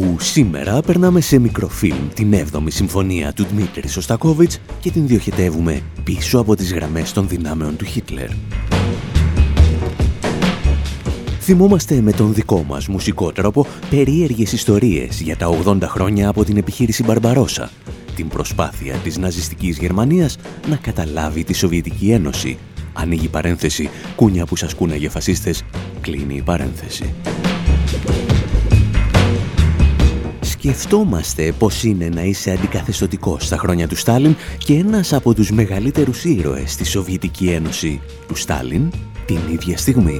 Όπου σήμερα περνάμε σε μικροφίλμ την 7η συμφωνία του Δμήτρη Σωστακόβιτς και την διοχετεύουμε πίσω από τις γραμμές των δυνάμεων του Χίτλερ. Θυμόμαστε με τον δικό μας μουσικό τρόπο περίεργες ιστορίες για τα 80 χρόνια από την επιχείρηση Μπαρμπαρόσα, την προσπάθεια της ναζιστικής Γερμανίας να καταλάβει τη Σοβιετική Ένωση. Ανοίγει παρένθεση, κούνια που σας κούναγε φασίστες, κλείνει η παρένθεση. Σκεφτόμαστε πως είναι να είσαι αντικαθεστωτικός στα χρόνια του Στάλιν και ένας από τους μεγαλύτερους ήρωες στη Σοβιετική Ένωση του Στάλιν την ίδια στιγμή.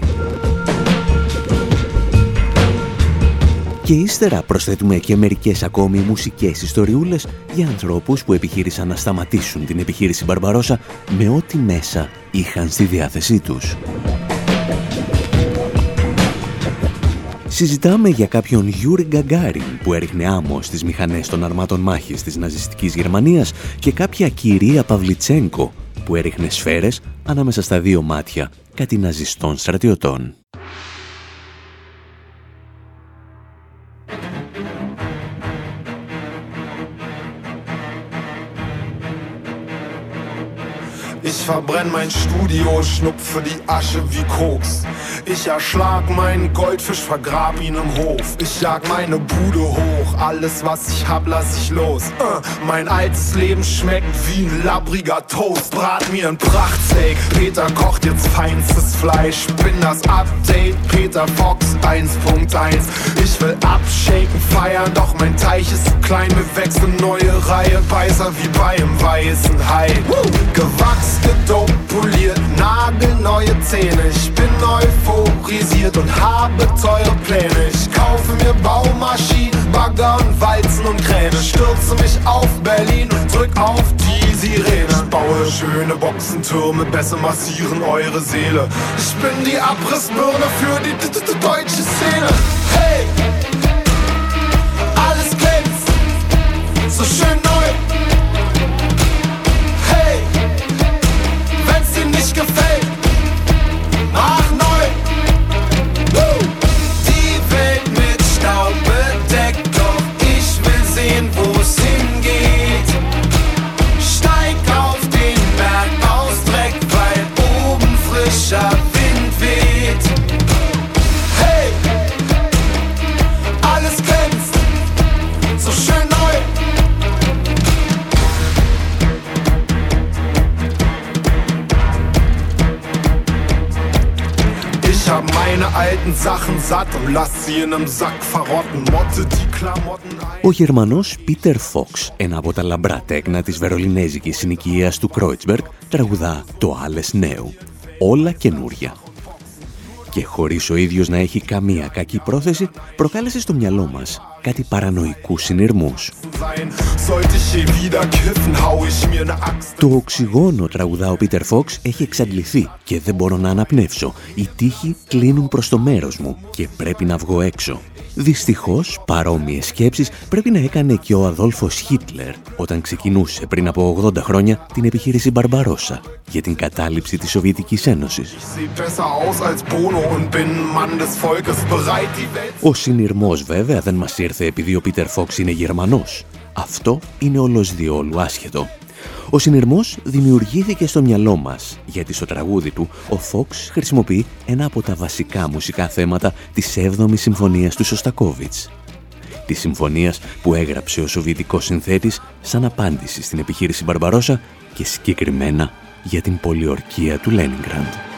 Και ύστερα προσθέτουμε και μερικές ακόμη μουσικές ιστοριούλες για ανθρώπους που επιχείρησαν να σταματήσουν την επιχείρηση Μπαρμπαρόσα με ό,τι μέσα είχαν στη διάθεσή τους. Συζητάμε για κάποιον Γιούρι Γκαγκάριν που έριχνε άμμο στις μηχανές των αρμάτων μάχης της ναζιστικής Γερμανίας και κάποια κυρία Παυλιτσένκο που έριχνε σφαίρες ανάμεσα στα δύο μάτια κάτι ναζιστών στρατιωτών. Verbrenn mein Studio, schnupfe die Asche wie Koks. Ich erschlag meinen Goldfisch, vergrab ihn im Hof. Ich jag meine Bude hoch, alles was ich hab, lass ich los. Uh, mein altes Leben schmeckt wie ein labbriger Toast. Brat mir ein Prachtsteak, Peter kocht jetzt feinstes Fleisch. Bin das Update, Peter Fox 1.1. Ich will abshaken, feiern, doch mein Teich ist zu klein. Wir wechseln neue Reihe, Beißer wie bei einem weißen Hai. Gewachsen gedopt, poliert, nagelneue Zähne. Ich bin euphorisiert und habe teure Pläne. Ich kaufe mir Baumaschinen, Bagger und Walzen und Kräne. Stürze mich auf Berlin und drück auf die Sirene. Ich baue schöne Boxentürme, besser massieren eure Seele. Ich bin die Abrissbirne für die deutsche Szene. Hey! Alles glänzt, so schön neu. Gefällt. Mach neu. Die Welt mit Staub bedeckt, doch ich will sehen, wo es hingeht. Steig auf den Berg aus Dreck, weil oben frischer satt und lass sie in einem Sack verrotten. Motte die Klamotten ein. Ο Γερμανός Πίτερ Φόξ, ένα από τα λαμπρά τέκνα της βερολινέζικης συνοικίας του Κρόιτσμπεργκ, τραγουδά το «Άλλες νέου». Όλα καινούρια. Και χωρίς ο ίδιος να έχει καμία κακή πρόθεση, προκάλεσε στο μυαλό μας κάτι παρανοϊκούς συνειρμούς. Το οξυγόνο τραγουδά ο Πίτερ Φόξ έχει εξαντληθεί και δεν μπορώ να αναπνεύσω. Οι τείχοι κλείνουν προς το μέρος μου και πρέπει να βγω έξω. Δυστυχώς, παρόμοιες σκέψεις πρέπει να έκανε και ο Αδόλφος Χίτλερ όταν ξεκινούσε πριν από 80 χρόνια την επιχείρηση Μπαρμπαρόσα για την κατάληψη της Σοβιετικής Ένωσης. Ο συνειρμός βέβαια δεν μας ήρθε επειδή ο Πίτερ Φόξ είναι Γερμανός. Αυτό είναι όλος διόλου άσχετο. Ο συνειρμός δημιουργήθηκε στο μυαλό μας, γιατί στο τραγούδι του ο Φόξ χρησιμοποιεί ένα από τα βασικά μουσικά θέματα της 7ης Συμφωνίας του Σωστακόβιτς. Της συμφωνίας που έγραψε ο Σοβιετικός συνθέτης σαν απάντηση στην επιχείρηση Μπαρμπαρόσα και συγκεκριμένα για την πολιορκία του Λένιγκραντ.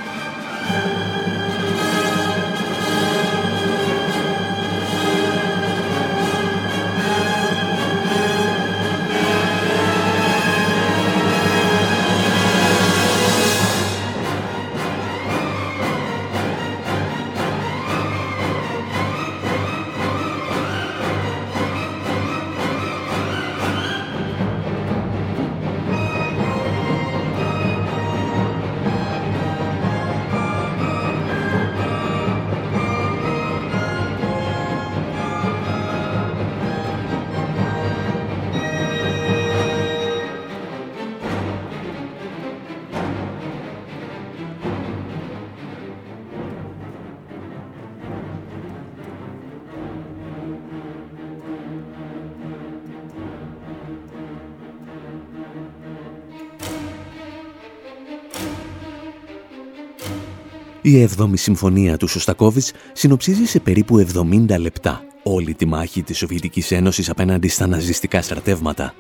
Η 7η συμφωνία του Σωστακόβιτς συνοψίζει σε περίπου 70 λεπτά όλη τη μάχη της Σοβιετικής Ένωσης απέναντι στα ναζιστικά στρατεύματα.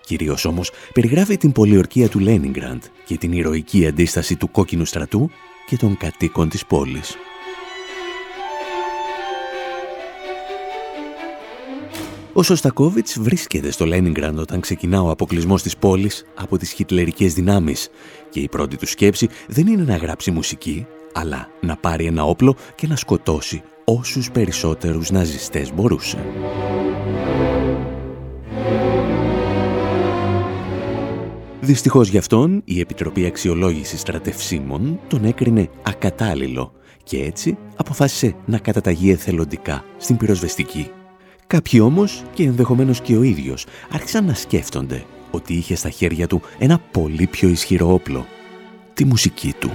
Κυρίως όμως περιγράφει την πολιορκία του Λένιγκραντ και την ηρωική αντίσταση του κόκκινου στρατού και των κατοίκων της πόλης. Ο Σωστακόβιτς βρίσκεται στο Λένιγκραντ όταν ξεκινά ο αποκλεισμός της πόλης από τις χιτλερικές δυνάμεις και η πρώτη του σκέψη δεν είναι να γράψει μουσική, αλλά να πάρει ένα όπλο και να σκοτώσει όσους περισσότερους ναζιστές μπορούσε. Δυστυχώς γι' αυτόν η Επιτροπή Αξιολόγησης Στρατευσίμων τον έκρινε ακατάλληλο και έτσι αποφάσισε να καταταγεί εθελοντικά στην πυροσβεστική. Κάποιοι όμως, και ενδεχομένως και ο ίδιος, άρχισαν να σκέφτονται ότι είχε στα χέρια του ένα πολύ πιο ισχυρό όπλο, τη μουσική του.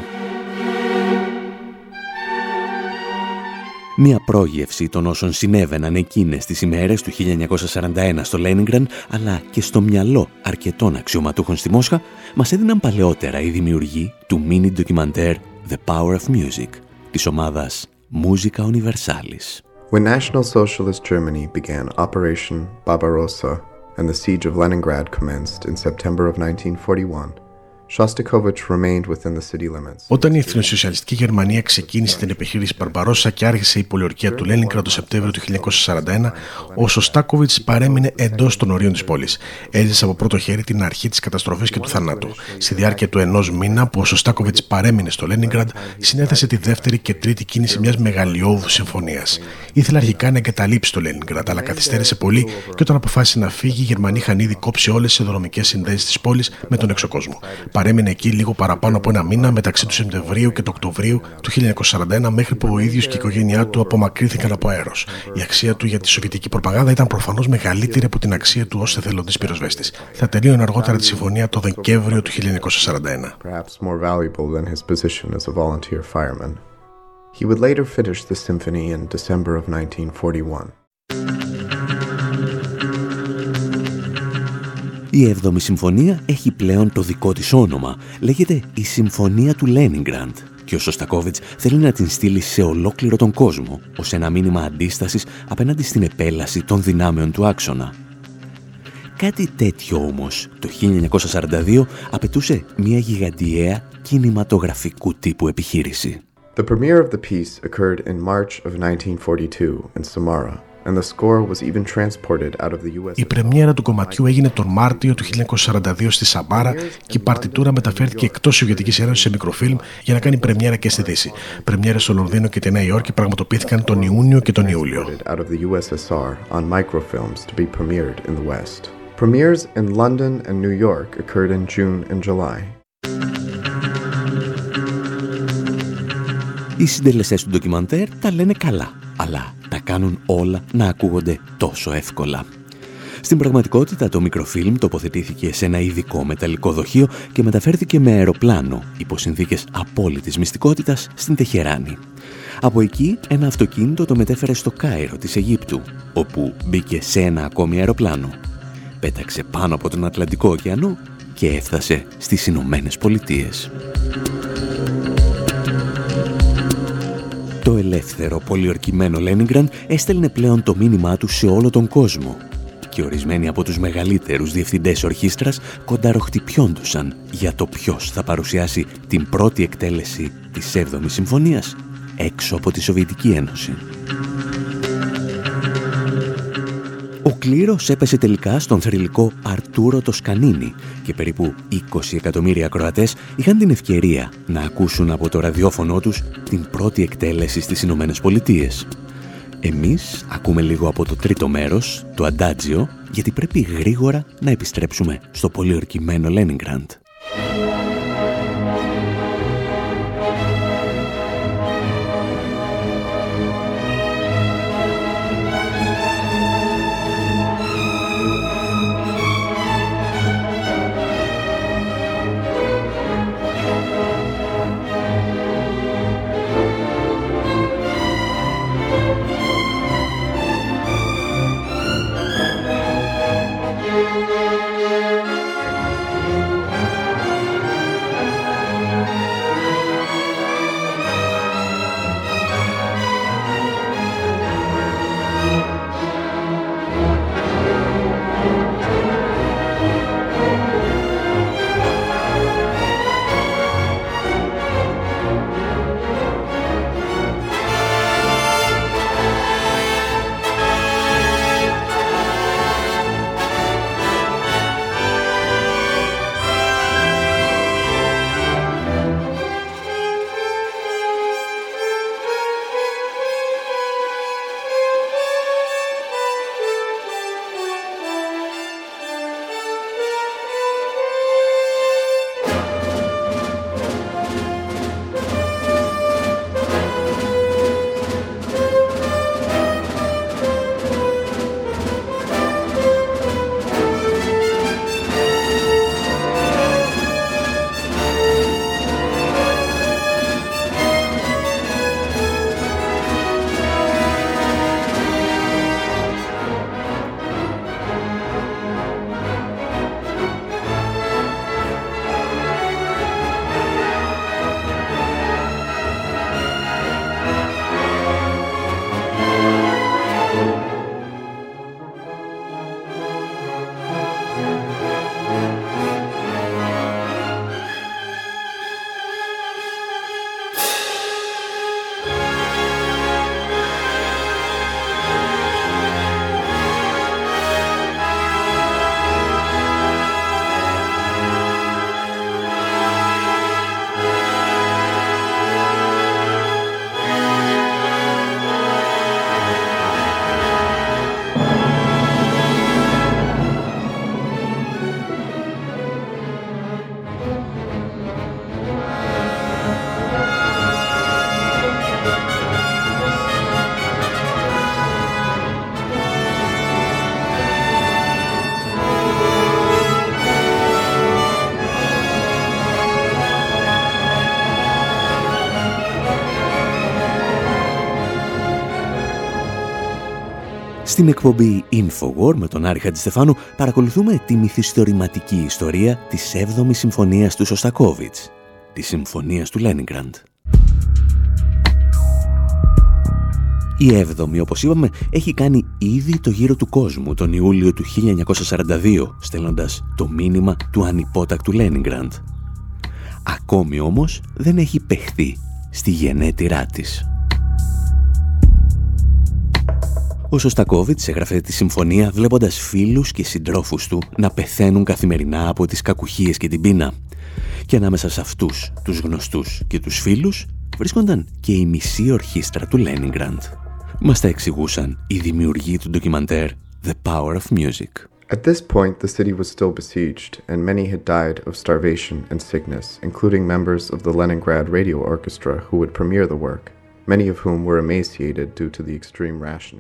Μια πρόγευση των όσων συνέβαιναν εκείνες τις ημέρες του 1941 στο Λένιγκραν, αλλά και στο μυαλό αρκετών αξιωματούχων στη Μόσχα, μας έδιναν παλαιότερα οι δημιουργοί του mini ντοκιμαντέρ The Power of Music, της ομάδας Musica Universalis. When National Socialist Germany began Operation Barbarossa and the siege of Leningrad commenced in September of 1941, Όταν η εθνοσοσιαλιστική Γερμανία ξεκίνησε την επιχείρηση Μπαρμπαρόσα και άρχισε η πολιορκία του Λένιγκρα το Σεπτέμβριο του 1941, ο Σωστάκοβιτ παρέμεινε εντός των ορίων της πόλης. Έζησε από πρώτο χέρι την αρχή της καταστροφής και του θανάτου. Στη διάρκεια του ενός μήνα που ο Σωστάκοβιτ παρέμεινε στο Λένιγκραντ, συνέθεσε τη δεύτερη και τρίτη κίνηση μιας μεγαλειώδους συμφωνίας. Ήθελε αρχικά να εγκαταλείψει το Λένιγκραντ, αλλά καθυστέρησε πολύ και όταν αποφάσισε να φύγει, οι Γερμανοί είχαν ήδη κόψει όλες τις δρομικέ συνδέσεις της πόλης με τον εξωκόσμο παρέμεινε εκεί λίγο παραπάνω από ένα μήνα μεταξύ του Σεπτεμβρίου και του Οκτωβρίου του 1941 μέχρι που ο ίδιος και η οικογένειά του απομακρύνθηκαν από αέρος. Η αξία του για τη σοβιετική προπαγάνδα ήταν προφανώς μεγαλύτερη από την αξία του ως εθελοντής πυροσβέστης. Θα τελείωνε αργότερα τη συμφωνία το Δεκέμβριο του 1941. He would later finish the symphony in December of 1941. Η 7η Συμφωνία έχει πλέον το δικό της όνομα. Λέγεται η Συμφωνία του Λένιγκραντ και ο Σωστακόβιτς θέλει να την στείλει σε ολόκληρο τον κόσμο ως ένα μήνυμα αντίστασης απέναντι στην επέλαση των δυνάμεων του άξονα. Κάτι τέτοιο όμως το 1942 απαιτούσε μια γιγαντιαία κινηματογραφικού τύπου επιχείρηση. The premiere of the piece occurred in March of 1942 in Samara. Η πρεμιέρα του κομματιού έγινε τον Μάρτιο του 1942 στη Σαμπάρα και η παρτιτούρα μεταφέρθηκε εκτός Σοβιετικής Ένωσης σε μικροφίλμ για να κάνει πρεμιέρα και στη Δύση. Πρεμιέρε στο Λονδίνο και τη Νέα Υόρκη πραγματοποιήθηκαν τον Ιούνιο και τον Ιούλιο. Premieres in London and New York occurred in June and July. Οι συντελεστές του ντοκιμαντέρ τα λένε καλά, αλλά τα κάνουν όλα να ακούγονται τόσο εύκολα. Στην πραγματικότητα το μικροφίλμ τοποθετήθηκε σε ένα ειδικό μεταλλικό δοχείο και μεταφέρθηκε με αεροπλάνο υπό συνθήκες απόλυτης μυστικότητας στην Τεχεράνη. Από εκεί ένα αυτοκίνητο το μετέφερε στο Κάιρο της Αιγύπτου, όπου μπήκε σε ένα ακόμη αεροπλάνο. Πέταξε πάνω από τον Ατλαντικό ωκεανό και έφτασε στις Ηνωμένες Πολιτείες. Το ελεύθερο πολιορκημένο Λένιγκραντ έστελνε πλέον το μήνυμά του σε όλο τον κόσμο και ορισμένοι από τους μεγαλύτερους διευθυντές ορχήστρας κονταροχτυπιόντουσαν για το ποιος θα παρουσιάσει την πρώτη εκτέλεση της 7ης Συμφωνίας έξω από τη Σοβιετική Ένωση. Ο κλήρος έπεσε τελικά στον θρηλυκό Αρτούρο Τοσκανίνη και περίπου 20 εκατομμύρια Κροατές είχαν την ευκαιρία να ακούσουν από το ραδιόφωνο τους την πρώτη εκτέλεση στις Ηνωμένες Πολιτείες. Εμείς ακούμε λίγο από το τρίτο μέρος, το Αντάτζιο, γιατί πρέπει γρήγορα να επιστρέψουμε στο πολιορκημένο Λένιγκραντ. Στην εκπομπή Infowar με τον Άρη Χατζηστεφάνου παρακολουθούμε τη μυθιστορηματική ιστορία της 7ης Συμφωνίας του Σωστακόβιτς, της Συμφωνίας του Λένιγκραντ. Η 7η, όπως είπαμε, έχει κάνει ήδη το γύρο του κόσμου τον Ιούλιο του 1942, στέλνοντας το μήνυμα του ανυπότακτου Λένιγκραντ. Ακόμη όμως δεν έχει παιχθεί στη γενέτειρά της. Ο Σωστακόβιτς έγραφε τη συμφωνία βλέποντας φίλους και συντρόφους του να πεθαίνουν καθημερινά από τις κακουχίες και την πείνα. Και ανάμεσα σε αυτούς, τους γνωστούς και τους φίλους, βρίσκονταν και η μισή ορχήστρα του Λένιγκραντ. Μας τα εξηγούσαν οι δημιουργοί του ντοκιμαντέρ The Power of Music. At this point, the city was still besieged, and many had died of starvation and sickness, including members of the Leningrad Radio Orchestra who would premiere the work.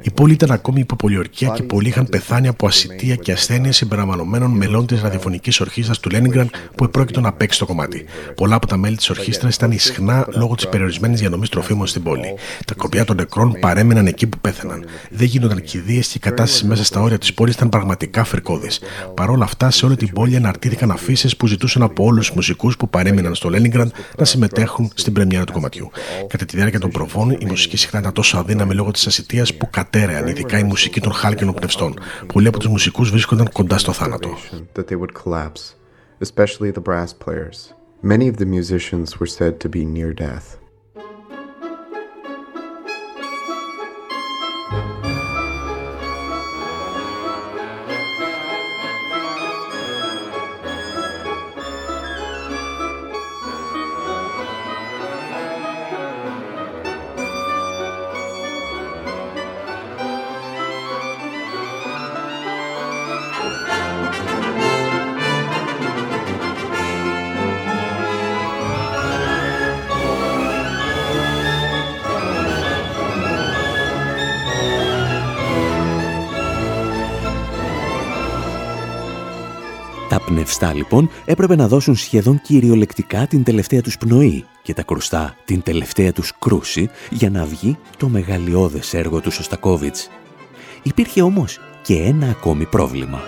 Η πόλη ήταν ακόμη υποπολιορκία και πολλοί είχαν πεθάνει από ασυτεία και ασθένειες συμπεριλαμβανομένων μελών της ραδιοφωνικής ορχήστρα του Λένιγκραντ που επρόκειτο να παίξει το κομμάτι. Πολλά από τα μέλη της ορχήστρας ήταν ισχνά λόγω της περιορισμένης διανομής τροφίμων στην πόλη. Τα κοπιά των νεκρών παρέμειναν εκεί που πέθαναν. Δεν γίνονταν κηδείες και η κατάστασης μέσα στα όρια της πόλης ήταν πραγματικά φρικόδη. Παρ' όλα αυτά, σε όλη την πόλη αναρτήθηκαν αφήσεις που ζητούσαν από όλους τους μουσικούς που παρέμειναν στο Λένιγκραντ να συμμετέχουν στην πρεμιέρα του κομματιού. Κατά τη διάρκεια των προβών, η μουσική συχνά ήταν τόσο αδύναμη λόγω της ασυτείας που κατέρεαν, ειδικά η μουσική των χάλκινων πνευστών. Πολλοί από τους μουσικούς βρίσκονταν κοντά στο θάνατο. Many of the musicians were said to be near death. Πνευστά λοιπόν έπρεπε να δώσουν σχεδόν κυριολεκτικά την τελευταία τους πνοή και τα κρουστά την τελευταία τους κρούση για να βγει το μεγαλειώδες έργο του Σωστακόβιτς. Υπήρχε όμως και ένα ακόμη πρόβλημα.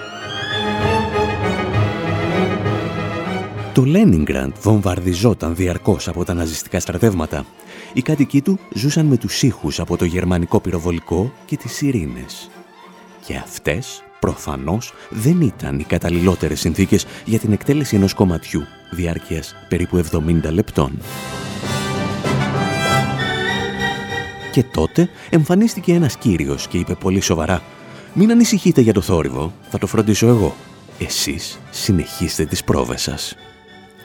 Το Λένιγκραντ βομβαρδιζόταν διαρκώς από τα ναζιστικά στρατεύματα. Οι κάτοικοί του ζούσαν με τους ήχους από το γερμανικό πυροβολικό και τις ειρήνες. Και αυτές προφανώς δεν ήταν οι καταλληλότερες συνθήκες για την εκτέλεση ενός κομματιού διάρκειας περίπου 70 λεπτών. Και τότε εμφανίστηκε ένας κύριος και είπε πολύ σοβαρά «Μην ανησυχείτε για το θόρυβο, θα το φροντίσω εγώ. Εσείς συνεχίστε τις πρόβες σας».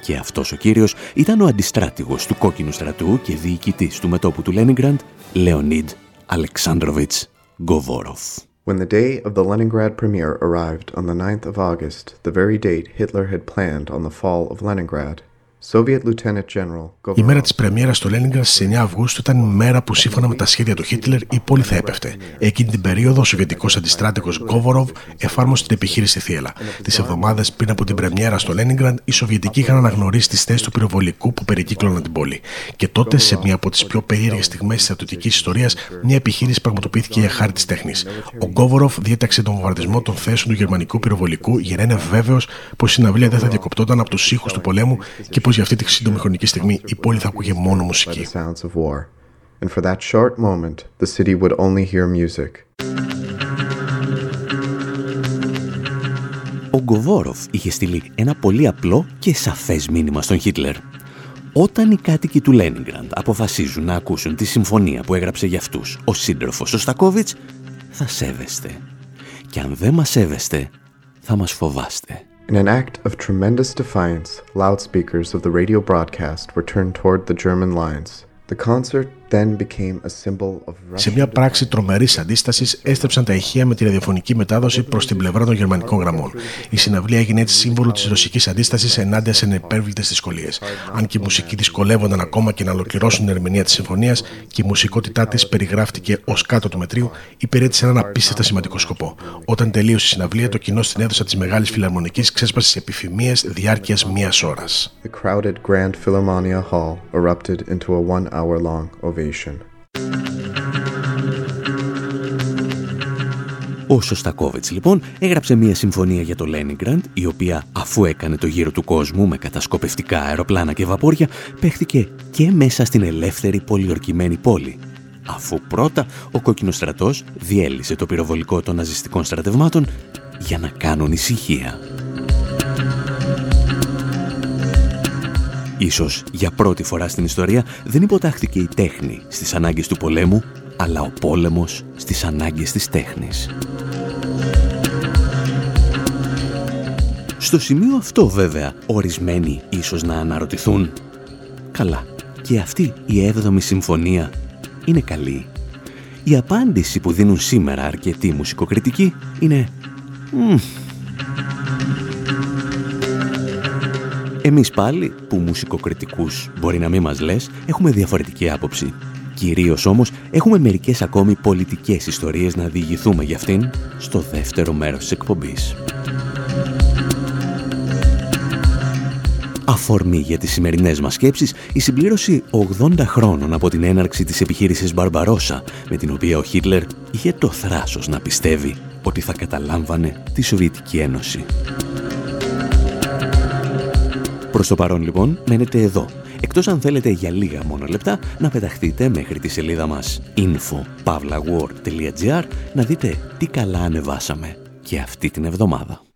Και αυτός ο κύριος ήταν ο αντιστράτηγος του κόκκινου στρατού και διοικητής του μετόπου του Λένιγκραντ, Λεωνίδ Αλεξάνδροβιτς Γκοβόροφ. When the day of the Leningrad premiere arrived on the 9th of August, the very date Hitler had planned on the fall of Leningrad, Η μέρα της πρεμιέρας στο Λένιγκραντ στι 9 Αυγούστου ήταν η μέρα που σύμφωνα με τα σχέδια του Χίτλερ η πόλη θα έπεφτε. Εκείνη την περίοδο ο Σοβιετικός αντιστράτηγος Γκόβοροβ εφάρμοσε την επιχείρηση Θίελα. Τις εβδομάδες πριν από την πρεμιέρα στο Λένιγκραντ, οι Σοβιετικοί είχαν αναγνωρίσει τις θέσεις του πυροβολικού που περικύκλωναν την πόλη. Και τότε, σε μία από τις πιο περίεργες στιγμές της στρατιωτικής ιστορίας, μια επιχείρηση πραγματοποιήθηκε για χάρη της τέχνης. Ο Γκόβοροβ διέταξε τον βομβαρδισμό των θέσεων του γερμανικού πυροβολικού για να είναι βέβαιος πως η συναυλία δεν θα διακοπτόταν από τους ήχους του πολέμου και πως για αυτή τη σύντομη χρονική στιγμή η πόλη θα ακούγε μόνο μουσική. And for that short moment, the city would only hear music. Ο Γκοβόροφ είχε στείλει ένα πολύ απλό και σαφές μήνυμα στον Χίτλερ. Όταν οι κάτοικοι του Λένιγκραντ αποφασίζουν να ακούσουν τη συμφωνία που έγραψε για αυτούς ο σύντροφος ο Στακόβιτς, θα σέβεστε. Και αν δεν μας σέβεστε, θα μας φοβάστε. In an act of tremendous defiance, loudspeakers of the radio broadcast were turned toward the German lines. The concert Σε μια πράξη τρομερής αντίστασης, έστρεψαν τα ηχεία με τη ραδιοφωνική μετάδοση προς την πλευρά των γερμανικών γραμμών. Η συναυλία έγινε έτσι σύμβολο της ρωσικής αντίστασης ενάντια σε ανεπέρβλητε δυσκολίες. Αν και οι μουσικοί δυσκολεύονταν ακόμα και να ολοκληρώσουν την ερμηνεία της συμφωνίας και η μουσικότητά της περιγράφτηκε ως κάτω του μετρίου, υπηρέτησε έναν απίστευτα σημαντικό σκοπό. Όταν τελείωσε η συναυλία, το κοινό στην αίθουσα της Μεγάλης Φιλαρμονικής ξέσπασε σε επιφημίες διάρκειας μία ώρας. Ο Σωστακόβιτς λοιπόν έγραψε μια συμφωνία για το Λένιγκραντ η οποία αφού έκανε το γύρο του κόσμου με κατασκοπευτικά αεροπλάνα και βαπόρια παίχθηκε και μέσα στην ελεύθερη πολιορκημένη πόλη αφού πρώτα ο κόκκινος στρατός διέλυσε το πυροβολικό των ναζιστικών στρατευμάτων για να κάνουν ησυχία. Ίσως για πρώτη φορά στην ιστορία δεν υποτάχθηκε η τέχνη στις ανάγκες του πολέμου, αλλά ο πόλεμος στις ανάγκες της τέχνης. Στο σημείο αυτό βέβαια, ορισμένοι ίσως να αναρωτηθούν «Καλά, και αυτή η έβδομη συμφωνία είναι καλή». Η απάντηση που δίνουν σήμερα αρκετοί μουσικοκριτικοί είναι Εμείς πάλι, που μουσικοκριτικούς μπορεί να μην μας λες, έχουμε διαφορετική άποψη. Κυρίως όμως έχουμε μερικές ακόμη πολιτικές ιστορίες να διηγηθούμε για αυτήν στο δεύτερο μέρος της εκπομπής. Αφορμή για τις σημερινές μας σκέψεις η συμπλήρωση 80 χρόνων από την έναρξη της επιχείρησης Μπαρμπαρόσα με την οποία ο Χίτλερ είχε το θράσος να πιστεύει ότι θα καταλάμβανε τη Σοβιετική Ένωση. Προς το παρόν λοιπόν μένετε εδώ, εκτός αν θέλετε για λίγα μόνο λεπτά να πεταχτείτε μέχρι τη σελίδα μας info.pavlawar.gr να δείτε τι καλά ανεβάσαμε και αυτή την εβδομάδα.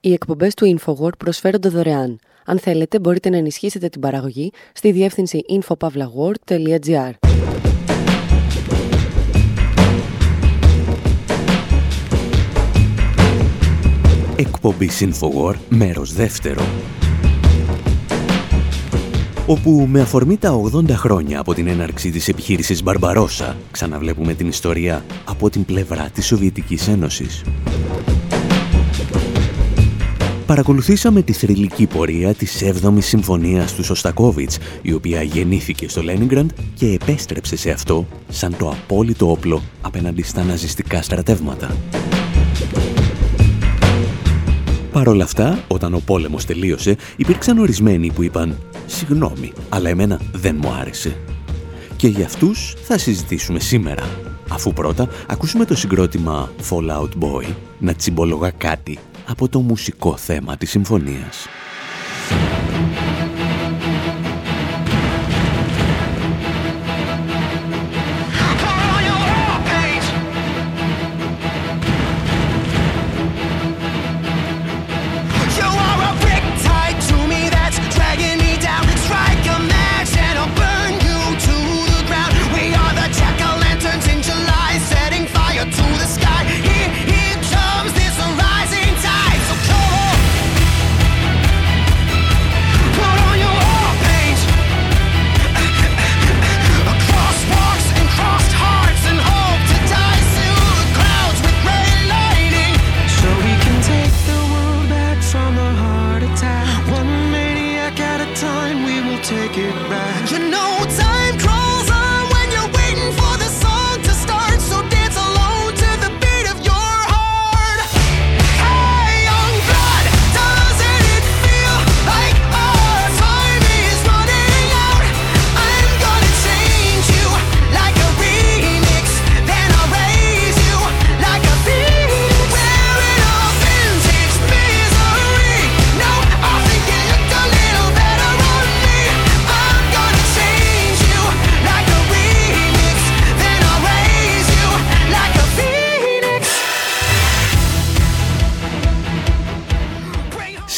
Οι εκπομπές του InfoWord προσφέρονται δωρεάν. Αν θέλετε, μπορείτε να ενισχύσετε την παραγωγή στη διεύθυνση infopavlagor.gr. εκπομπή Infowar, μέρος δεύτερο όπου με αφορμή τα 80 χρόνια από την έναρξη της επιχείρησης Μπαρμπαρόσα ξαναβλέπουμε την ιστορία από την πλευρά της Σοβιετικής Ένωσης. Παρακολουθήσαμε τη θρηλυκή πορεία της 7ης Συμφωνίας του Σωστακόβιτς, η οποία γεννήθηκε στο Λένιγκραντ και επέστρεψε σε αυτό σαν το απόλυτο όπλο απέναντι στα ναζιστικά στρατεύματα. Παρ' όλα αυτά, όταν ο πόλεμος τελείωσε, υπήρξαν ορισμένοι που είπαν «Συγγνώμη, αλλά εμένα δεν μου άρεσε». Και για αυτούς θα συζητήσουμε σήμερα, αφού πρώτα ακούσουμε το συγκρότημα Fallout Boy να τσιμπολογά κάτι από το μουσικό θέμα της συμφωνίας.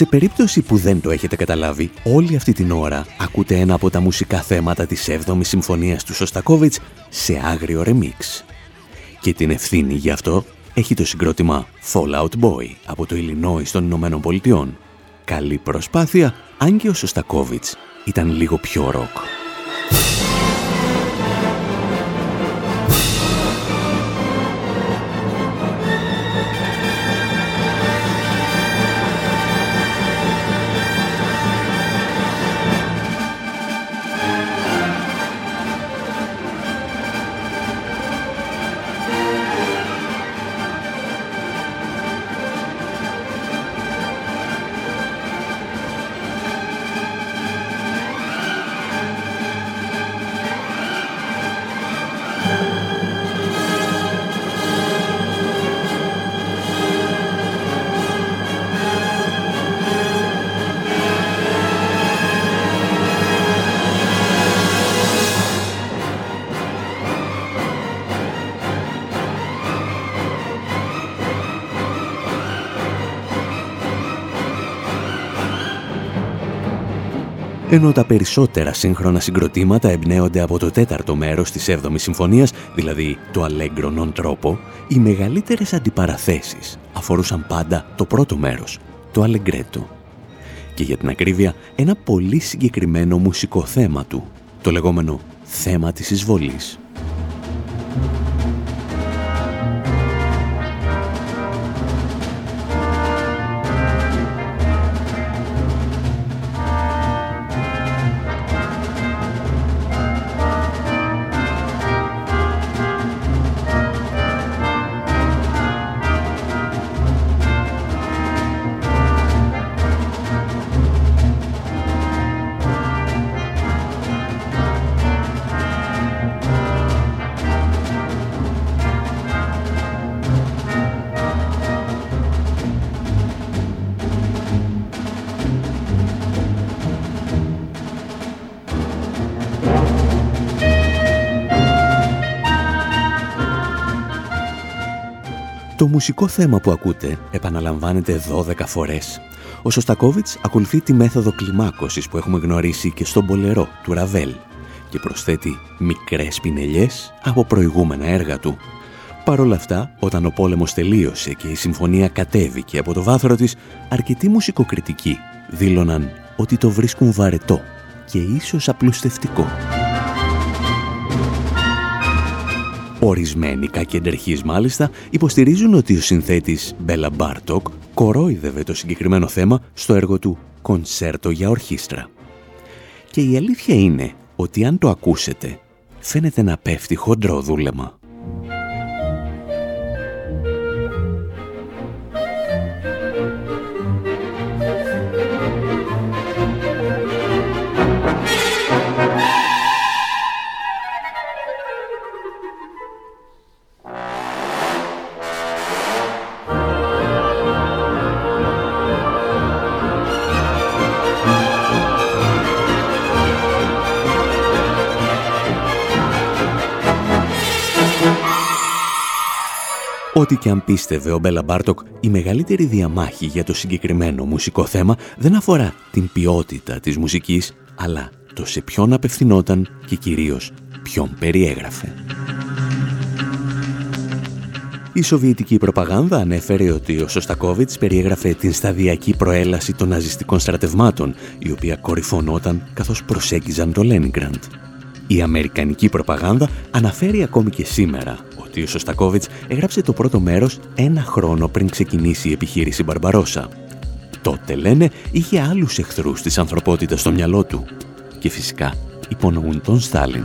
Σε περίπτωση που δεν το έχετε καταλάβει, όλη αυτή την ώρα ακούτε ένα από τα μουσικά θέματα της 7ης Συμφωνίας του Σωστακόβιτς σε άγριο ρεμίξ. Και την ευθύνη γι' αυτό έχει το συγκρότημα Fallout Boy από το Illinois των Ηνωμένων Πολιτειών. Καλή προσπάθεια, αν και ο Σωστακόβιτς ήταν λίγο πιο ροκ. Ενώ τα περισσότερα σύγχρονα συγκροτήματα εμπνέονται από το τέταρτο μέρος της 7ης Συμφωνίας, δηλαδή το Allegro non troppo, οι μεγαλύτερες αντιπαραθέσεις αφορούσαν πάντα το πρώτο μέρος, το Allegretto. Και για την ακρίβεια, ένα πολύ συγκεκριμένο μουσικό θέμα του, το λεγόμενο θέμα της εισβολής. Μουσικό θέμα που ακούτε επαναλαμβάνεται 12 φορές. Ο Σωστακόβιτς ακολουθεί τη μέθοδο κλιμάκωσης που έχουμε γνωρίσει και στον Πολερό του Ραβέλ και προσθέτει μικρές πινελιές από προηγούμενα έργα του. Παρ' όλα αυτά, όταν ο πόλεμος τελείωσε και η συμφωνία κατέβηκε από το βάθρο της, αρκετοί μουσικοκριτικοί δήλωναν ότι το βρίσκουν βαρετό και ίσως απλουστευτικό. Ορισμένοι κακεντρεχείς μάλιστα υποστηρίζουν ότι ο συνθέτης Μπέλα Μπάρτοκ κορόιδευε το συγκεκριμένο θέμα στο έργο του «Κονσέρτο για ορχήστρα». Και η αλήθεια είναι ότι αν το ακούσετε φαίνεται να πέφτει χοντρό δούλεμα. Ό,τι και αν πίστευε ο Μπέλα Μπάρτοκ, η μεγαλύτερη διαμάχη για το συγκεκριμένο μουσικό θέμα δεν αφορά την ποιότητα της μουσικής, αλλά το σε ποιον απευθυνόταν και κυρίως ποιον περιέγραφε. Η σοβιετική προπαγάνδα ανέφερε ότι ο Σωστακόβιτς περιέγραφε την σταδιακή προέλαση των ναζιστικών στρατευμάτων, η οποία κορυφωνόταν καθώς προσέγγιζαν το Λένιγκραντ. Η αμερικανική προπαγάνδα αναφέρει ακόμη και σήμερα ότι ο Σωστακόβιτς έγραψε το πρώτο μέρος ένα χρόνο πριν ξεκινήσει η επιχείρηση Μπαρμπαρόσα. Τότε, λένε, είχε άλλους εχθρούς της ανθρωπότητας στο μυαλό του. Και φυσικά υπονοούν τον Στάλιν.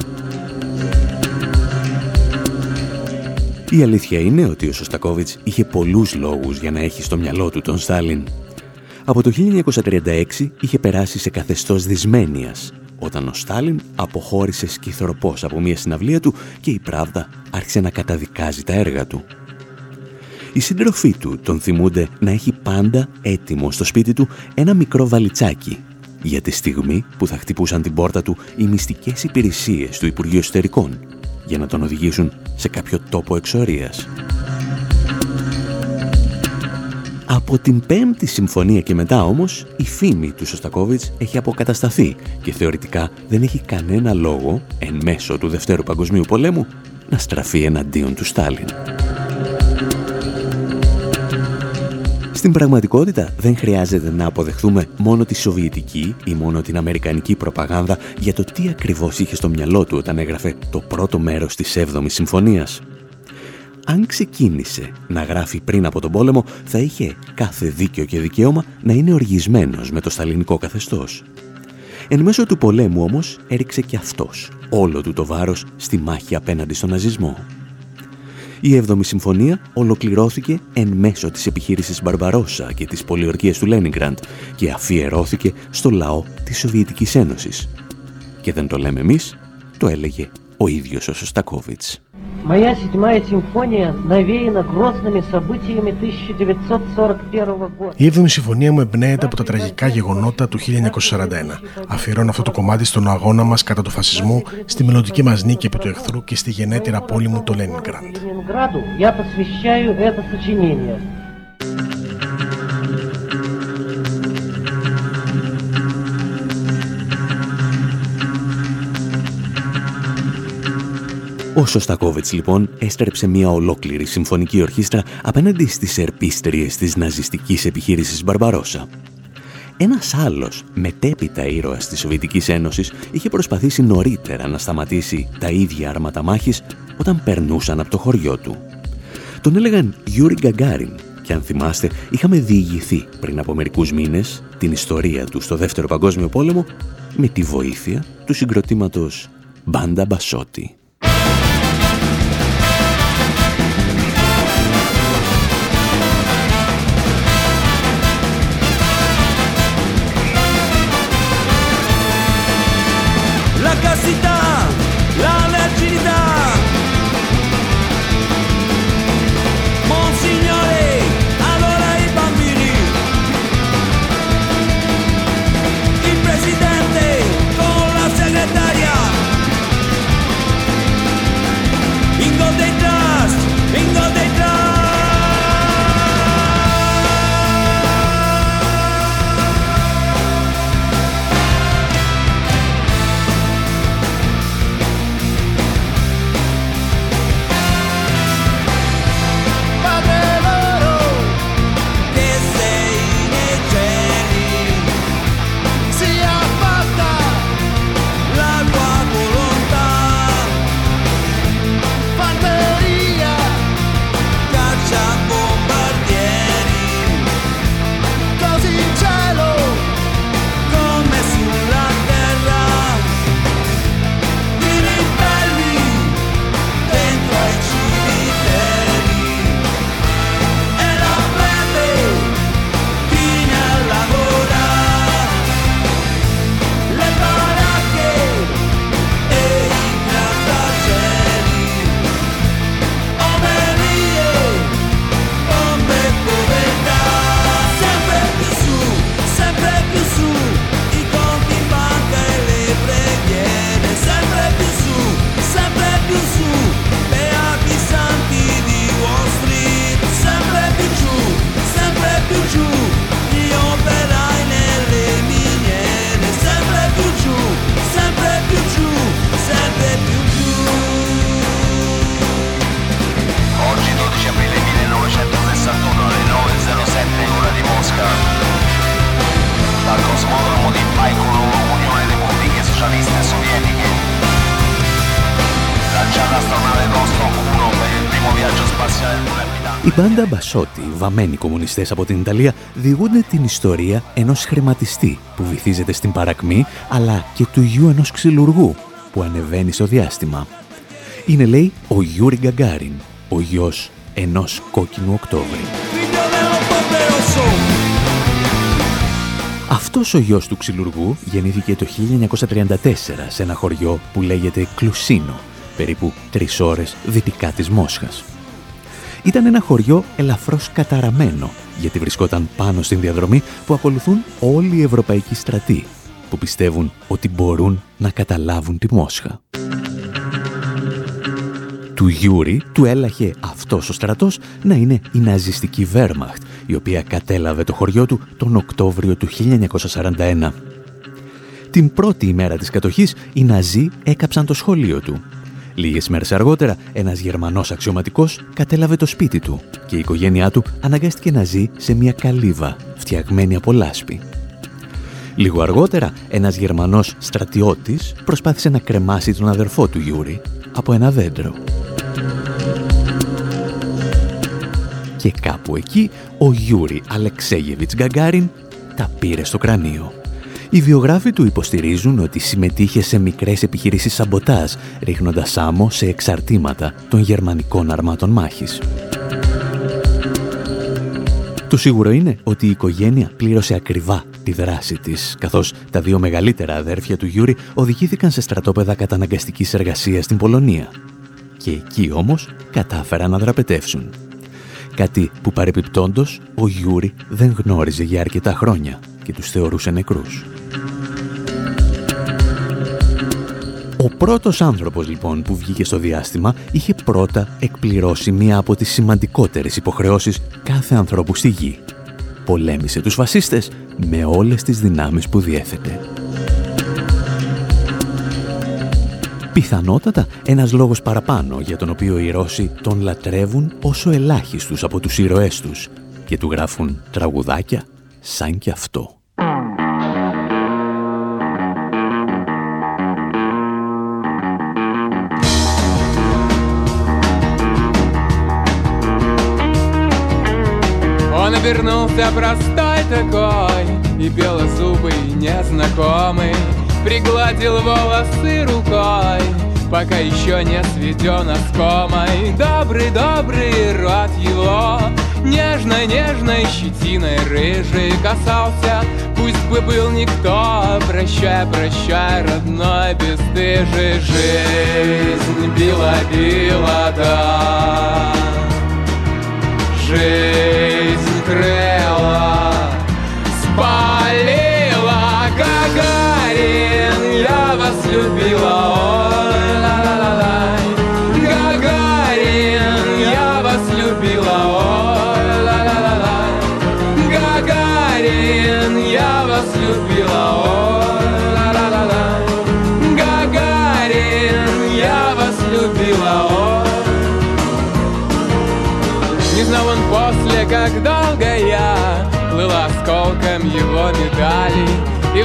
Η αλήθεια είναι ότι ο Σωστακόβιτς είχε πολλούς λόγους για να έχει στο μυαλό του τον Στάλιν. Από το 1936 είχε περάσει σε καθεστώς δυσμένειας όταν ο Στάλιν αποχώρησε σκυθροπός από μια συναυλία του και η Πράβδα άρχισε να καταδικάζει τα έργα του. Οι σύντροφοί του τον θυμούνται να έχει πάντα έτοιμο στο σπίτι του ένα μικρό βαλιτσάκι για τη στιγμή που θα χτυπούσαν την πόρτα του οι μυστικές υπηρεσίες του Υπουργείου Εσωτερικών για να τον οδηγήσουν σε κάποιο τόπο εξορίας. Από την πέμπτη συμφωνία και μετά όμως, η φήμη του Σωστακόβιτς έχει αποκατασταθεί και θεωρητικά δεν έχει κανένα λόγο, εν μέσω του Δευτέρου Παγκοσμίου Πολέμου, να στραφεί εναντίον του Στάλιν. Στην πραγματικότητα δεν χρειάζεται να αποδεχθούμε μόνο τη σοβιετική ή μόνο την αμερικανική προπαγάνδα για το τι ακριβώς είχε στο μυαλό του όταν έγραφε το πρώτο μέρος της 7ης Συμφωνίας αν ξεκίνησε να γράφει πριν από τον πόλεμο, θα είχε κάθε δίκαιο και δικαίωμα να είναι οργισμένος με το σταλινικό καθεστώς. Εν μέσω του πολέμου όμως έριξε και αυτός όλο του το βάρος στη μάχη απέναντι στον ναζισμό. Η 7η Συμφωνία ολοκληρώθηκε εν μέσω της επιχείρησης Μπαρμπαρόσα και της πολιορκίας του Λένιγκραντ και αφιερώθηκε στο λαό της Σοβιετικής Ένωσης. Και δεν το λέμε εμείς, το έλεγε ο ίδιος ο Σωστακόβιτς. Моя седьмая симфония навеяна грозными событиями 1941 года. Η έβδομη συμφωνία μου εμπνέεται από τα τραγικά γεγονότα του 1941. Αφιερώνω αυτό το κομμάτι στον αγώνα μας κατά του φασισμού, στη μελλοντική μας νίκη επί του εχθρού και στη γενέτειρα πόλη μου το Λένιγκραντ. Ο Σοστακόβιτς λοιπόν έστρεψε μια ολόκληρη συμφωνική ορχήστρα απέναντι στις ερπίστριες της ναζιστικής επιχείρησης Μπαρμπαρόσα. Ένας άλλος μετέπειτα ήρωας της Σοβιετικής Ένωσης είχε προσπαθήσει νωρίτερα να σταματήσει τα ίδια άρματα μάχης όταν περνούσαν από το χωριό του. Τον έλεγαν Γιούρι Γκαγκάριν και αν θυμάστε είχαμε διηγηθεί πριν από μερικούς μήνες την ιστορία του στο Δεύτερο Παγκόσμιο Πόλεμο με τη βοήθεια του συγκροτήματος Μπάντα Μπασότη. Banda Bassotti, βαμμένοι κομμουνιστές από την Ιταλία, διηγούνται την ιστορία ενός χρηματιστή που βυθίζεται στην παρακμή, αλλά και του γιου ενός ξυλουργού που ανεβαίνει στο διάστημα. Είναι, λέει, ο Γιούρι Γκαγκάριν, ο γιος ενός κόκκινου Οκτώβρη. Αυτός ο γιος του ξυλουργού γεννήθηκε το 1934 σε ένα χωριό που λέγεται Κλουσίνο, περίπου τρεις ώρες δυτικά της Μόσχας. Ήταν ένα χωριό ελαφρώς καταραμένο, γιατί βρισκόταν πάνω στην διαδρομή που ακολουθούν όλοι οι ευρωπαϊκοί στρατοί, που πιστεύουν ότι μπορούν να καταλάβουν τη Μόσχα. Του Γιούρι του έλαχε αυτός ο στρατός να είναι η ναζιστική Βέρμαχτ, η οποία κατέλαβε το χωριό του τον Οκτώβριο του 1941. Την πρώτη ημέρα της κατοχής, οι Ναζί έκαψαν το σχολείο του Λίγες μέρες αργότερα, ένας Γερμανός αξιωματικός κατέλαβε το σπίτι του και η οικογένειά του αναγκάστηκε να ζει σε μια καλύβα φτιαγμένη από λάσπη. Λίγο αργότερα, ένας Γερμανός στρατιώτης προσπάθησε να κρεμάσει τον αδερφό του Γιούρι από ένα δέντρο. Και κάπου εκεί, ο Γιούρι Αλεξέγεβιτς Γκαγκάριν τα πήρε στο κρανίο. Οι βιογράφοι του υποστηρίζουν ότι συμμετείχε σε μικρές επιχειρήσεις σαμποτάζ, ρίχνοντας άμμο σε εξαρτήματα των γερμανικών αρμάτων μάχης. Το σίγουρο είναι ότι η οικογένεια πλήρωσε ακριβά τη δράση της, καθώς τα δύο μεγαλύτερα αδέρφια του Γιούρι οδηγήθηκαν σε στρατόπεδα καταναγκαστικής εργασίας στην Πολωνία. Και εκεί όμως κατάφεραν να δραπετεύσουν. Κάτι που παρεπιπτόντος ο Γιούρι δεν γνώριζε για αρκετά χρόνια και τους θεωρούσε νεκρούς. Ο πρώτος άνθρωπος λοιπόν που βγήκε στο διάστημα είχε πρώτα εκπληρώσει μία από τις σημαντικότερες υποχρεώσεις κάθε ανθρώπου στη γη. Πολέμησε τους φασίστες με όλες τις δυνάμεις που διέθετε. Πιθανότατα ένας λόγος παραπάνω για τον οποίο οι Ρώσοι τον λατρεύουν όσο ελάχιστους από τους ήρωές τους και του γράφουν τραγουδάκια σαν κι αυτό. вернулся простой такой И белозубый незнакомый Пригладил волосы рукой Пока еще не сведен оскомой Добрый-добрый рот его Нежной-нежной щетиной рыжий касался. Пусть бы был никто Прощай, прощай, родной бесстыжий Жизнь била-била, да. Жизнь крыла Спалила Гагарин Я вас любила, ой,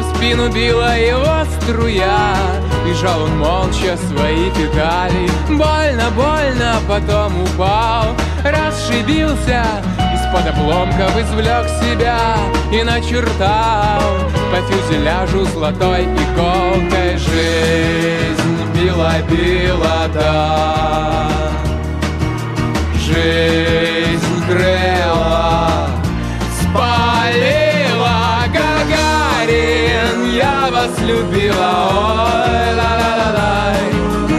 в спину била его струя. Бежал он молча свои педали. Больно, больно, потом упал. Расшибился из-под обломков извлек себя И начертал. По фюзеляжу золотой иголкой Жизнь била-била, да. Жизнь крыла вас любила, ой, ла-ла-ла-ла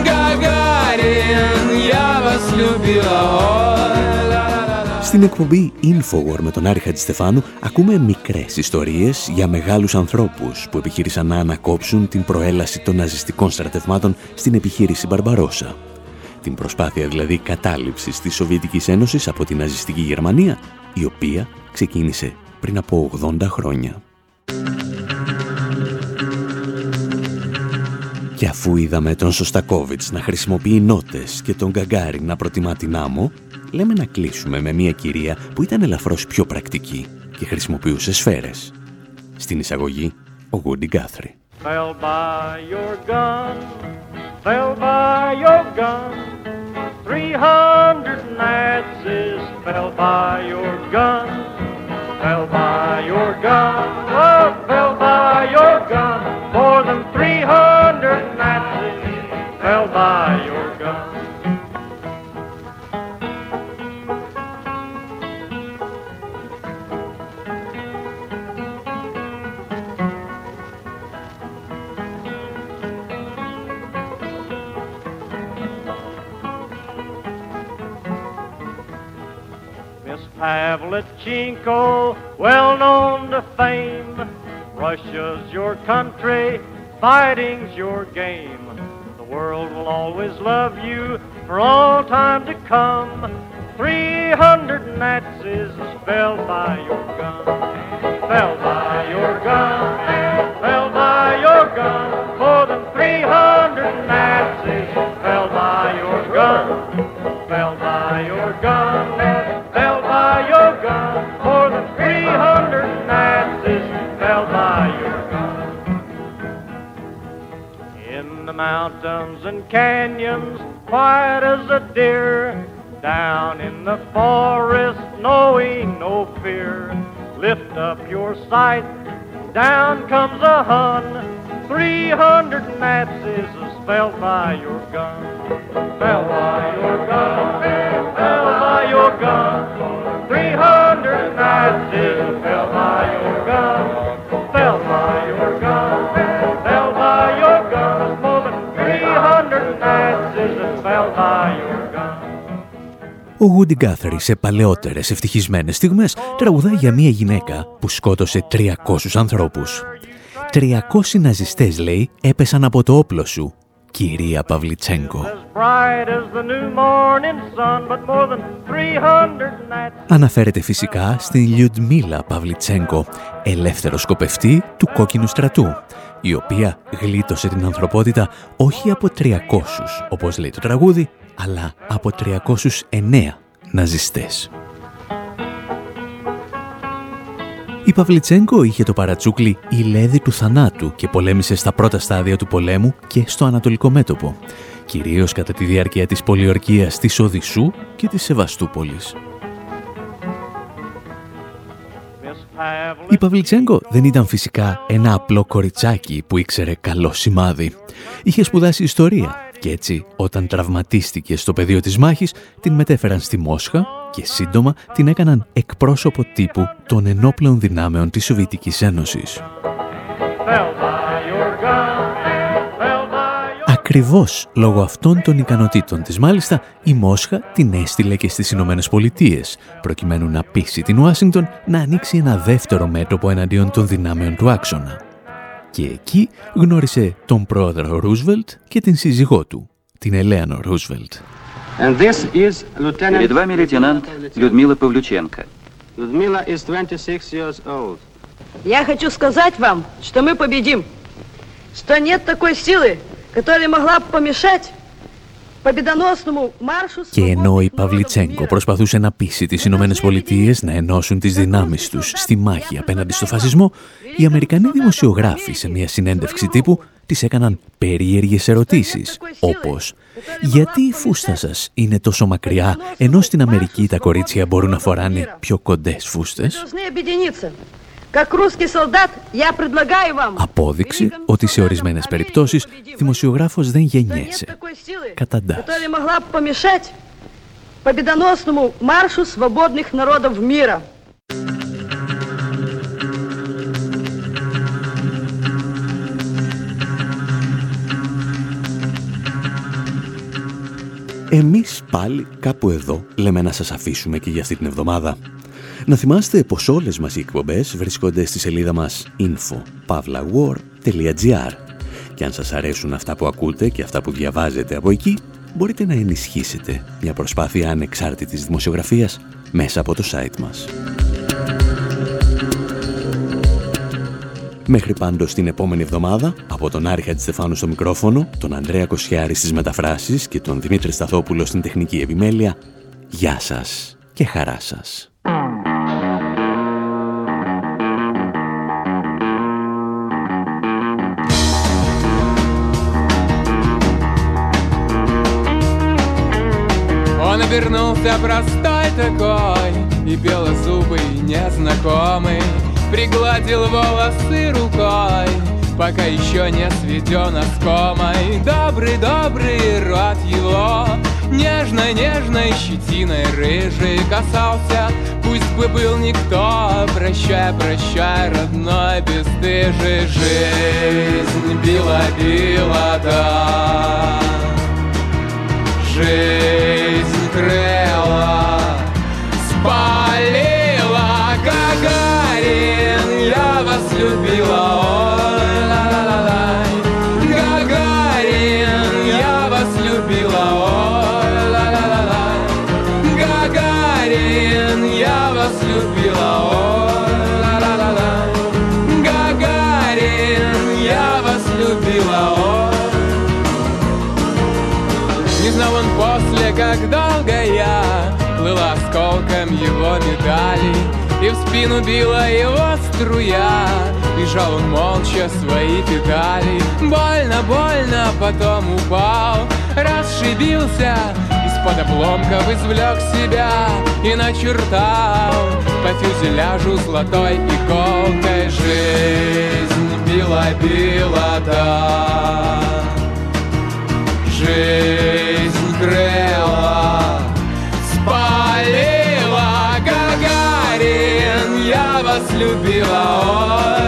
Гагарин, я вас любила, ой, ла-ла-ла-ла Στην εκπομπή Infowar με τον Άρη Χατζηστεφάνου ακούμε μικρές ιστορίες για μεγάλους ανθρώπους που επιχείρησαν να ανακόψουν την προέλαση των ναζιστικών στρατευμάτων στην επιχείρηση Μπαρμπαρόσα. Την προσπάθεια δηλαδή κατάληψης της Σοβιετικής Ένωσης από την ναζιστική Γερμανία, η οποία ξεκίνησε πριν από 80 χρόνια. Και αφού είδαμε τον Σωστακόβιτς να χρησιμοποιεί νότες και τον Γκαγκάρι να προτιμά την άμμο, λέμε να κλείσουμε με μια κυρία που ήταν ελαφρώς πιο πρακτική και χρησιμοποιούσε σφαίρες. Στην εισαγωγή, ο Γκούντι Γκάθρι. They'll buy your gun. They'll buy your gun. Three hundred Nazis fell by your gun, fell by your gun, oh, fell by your gun. More than three hundred Nazis fell by your gun. Miss Pavlichenko, well known to fame. Russia's your country, fighting's your game. World will always love you for all time to come. Three hundred Nazis fell by your gun, fell by your gun, fell by your gun. More than three hundred Nazis fell by your gun, mountains and canyons, quiet as a deer. Down in the forest, knowing no fear. Lift up your sight, down comes a Hun. 300 Nazis fell by your gun. Fell by your gun. Fell by your gun. Ο Woody Guthrie σε παλαιότερες ευτυχισμένες στιγμές τραγουδάει για μια γυναίκα που σκότωσε 300 ανθρώπους. 300 ναζιστές, λέει, έπεσαν από το όπλο σου κυρία Παυλιτσέγκο. Αναφέρεται φυσικά στην Λιουντμίλα Παυλιτσέγκο, ελεύθερο σκοπευτή του κόκκινου στρατού, η οποία γλίτωσε την ανθρωπότητα όχι από 300, όπως λέει το τραγούδι, αλλά από 309 ναζιστές. Η Παυλιτσέγκο είχε το παρατσούκλι «Η Λέδη του θανάτου» και πολέμησε στα πρώτα στάδια του πολέμου και στο Ανατολικό μέτωπο, κυρίως κατά τη διάρκεια της πολιορκίας της Οδυσσού και της Σεβαστούπολης. Η Παυλιτσέγκο δεν ήταν φυσικά ένα απλό κοριτσάκι που ήξερε καλό σημάδι. Είχε σπουδάσει ιστορία και έτσι όταν τραυματίστηκε στο πεδίο της μάχης την μετέφεραν στη Μόσχα και σύντομα την έκαναν εκπρόσωπο τύπου των ενόπλων δυνάμεων της Σοβιετικής Ένωσης. Ακριβώς λόγω αυτών των ικανοτήτων της μάλιστα, η Μόσχα την έστειλε και στις Ηνωμένες Πολιτείες, προκειμένου να πείσει την Ουάσιγκτον να ανοίξει ένα δεύτερο μέτωπο εναντίον των δυνάμεων του άξονα Και εκεί γνώρισε τον πρόεδρο Ρούσβελτ και την σύζυγό του, την Ελέανο Ρούσβελτ. And this is Lieutenant... Перед вами лейтенант Людмила Павлюченко. Людмила is 26 years old. Я хочу сказать вам, что мы победим. Что нет такой силы, которая могла помешать και ενώ η Παυλιτσέγκο προσπαθούσε να πείσει τις Ηνωμένες Πολιτείες να ενώσουν τις δυνάμεις τους στη μάχη απέναντι στο φασισμό, οι Αμερικανοί δημοσιογράφοι σε μια συνέντευξη τύπου τις έκαναν περίεργες ερωτήσεις, όπως «Γιατί η φούστα σας είναι τόσο μακριά, ενώ στην Αμερική τα κορίτσια μπορούν να φοράνε πιο κοντές φούστες» Απόδειξη ότι σε ορισμένες περιπτώσεις δημοσιογράφος δεν γεννιέσαι. Καταντάς. Εμείς πάλι κάπου εδώ λέμε να σας αφήσουμε και για αυτή την εβδομάδα. Να θυμάστε πως όλες μας οι εκπομπές βρίσκονται στη σελίδα μας info.pavlawar.gr και αν σας αρέσουν αυτά που ακούτε και αυτά που διαβάζετε από εκεί, μπορείτε να ενισχύσετε μια προσπάθεια ανεξάρτητης δημοσιογραφίας μέσα από το site μας. Μέχρι πάντως την επόμενη εβδομάδα, από τον Άρη Χατζηστεφάνου στο μικρόφωνο, τον Ανδρέα Κοσιάρη στις μεταφράσεις και τον Δημήτρη Σταθόπουλο στην τεχνική επιμέλεια, γεια σας και χαρά σας. Вернулся простой такой И белозубый незнакомый Пригладил волосы рукой Пока еще не сведен оскомой. Добрый-добрый рот его Нежной-нежной щетиной рыжий касался. Пусть бы был никто Прощай, прощай, родной бесстыжий Жизнь била-била, да. Жизнь крыла Спалила Гагарин Я вас любила, ой, осколком его медали. И в спину била его струя Бежал он молча свои педали. Больно, больно, потом упал Расшибился из-под обломков извлек себя И начертал. По фюзеляжу золотой иголкой Жизнь била-била, да. Жизнь крыла любила, ой,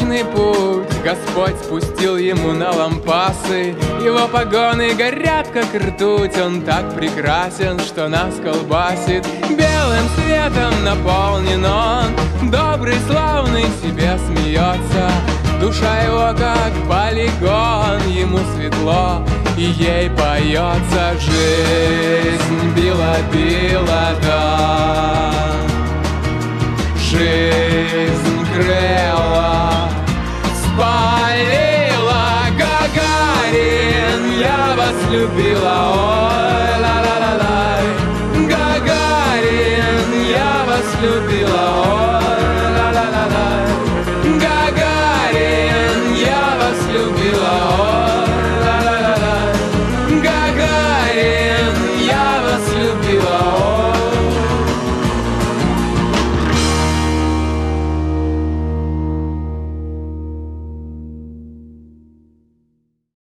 Что Млечный Путь. Господь спустил ему на лампасы. Его погоны горят, как ртуть. Он так прекрасен, что нас колбасит. Белым светом наполнен он. Добрый, славный себе смеется. Душа его как полигон Ему светло. И ей поется Жизнь била-била, да. Жизнь крыла болела Гагарин, я вас любила, ой, ла ла ла ла Гагарин, я вас любила, ой, ла ла ла ла